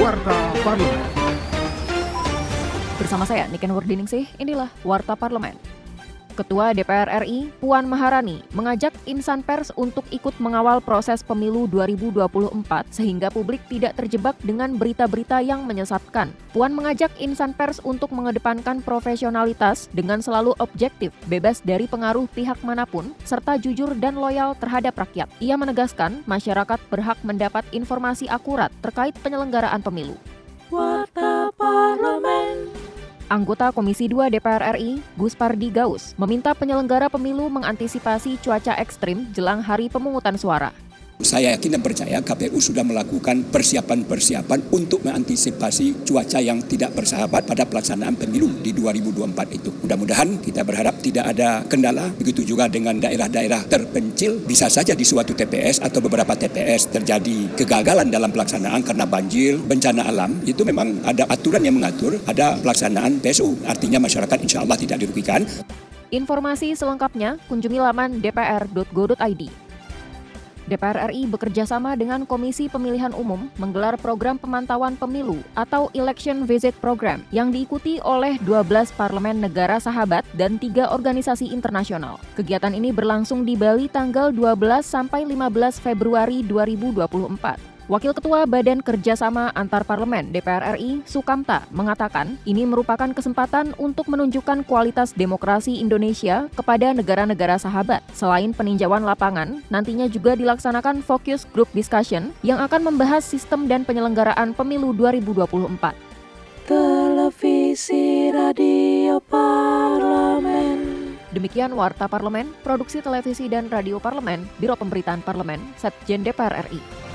Warta Parlemen. Bersama saya, Niken Wardiningsih, inilah Warta Parlemen. Ketua DPR RI, Puan Maharani, mengajak insan pers untuk ikut mengawal proses pemilu 2024 sehingga publik tidak terjebak dengan berita-berita yang menyesatkan. Puan mengajak insan pers untuk mengedepankan profesionalitas dengan selalu objektif, bebas dari pengaruh pihak mana pun, serta jujur dan loyal terhadap rakyat. Ia menegaskan masyarakat berhak mendapat informasi akurat terkait penyelenggaraan pemilu. Anggota Komisi 2 DPR RI, Gus Pardi Gaus, meminta penyelenggara pemilu mengantisipasi cuaca ekstrim jelang hari pemungutan suara. Saya yakin dan percaya KPU sudah melakukan persiapan-persiapan untuk mengantisipasi cuaca yang tidak bersahabat pada pelaksanaan pemilu di 2024 itu. Mudah-mudahan kita berharap tidak ada kendala, begitu juga dengan daerah-daerah terpencil. Bisa saja di suatu TPS atau beberapa TPS terjadi kegagalan dalam pelaksanaan karena banjir, bencana alam. Itu memang ada aturan yang mengatur, ada pelaksanaan PSU. Artinya masyarakat insya Allah tidak dirugikan. Informasi selengkapnya kunjungi laman dpr.go.id. DPR RI bekerja sama dengan Komisi Pemilihan Umum menggelar program pemantauan pemilu atau Election Visit Program yang diikuti oleh 12 parlemen negara sahabat dan tiga organisasi internasional. Kegiatan ini berlangsung di Bali tanggal 12 sampai 15 Februari 2024. Wakil Ketua Badan Kerjasama Antar Parlemen DPR RI, Sukamta, mengatakan ini merupakan kesempatan untuk menunjukkan kualitas demokrasi Indonesia kepada negara-negara sahabat. Selain peninjauan lapangan, nantinya juga dilaksanakan focus group discussion yang akan membahas sistem dan penyelenggaraan pemilu 2024. Televisi Radio Parlemen. Demikian Warta Parlemen, Produksi Televisi dan Radio Parlemen, Biro Pemberitaan Parlemen, Setjen DPR RI.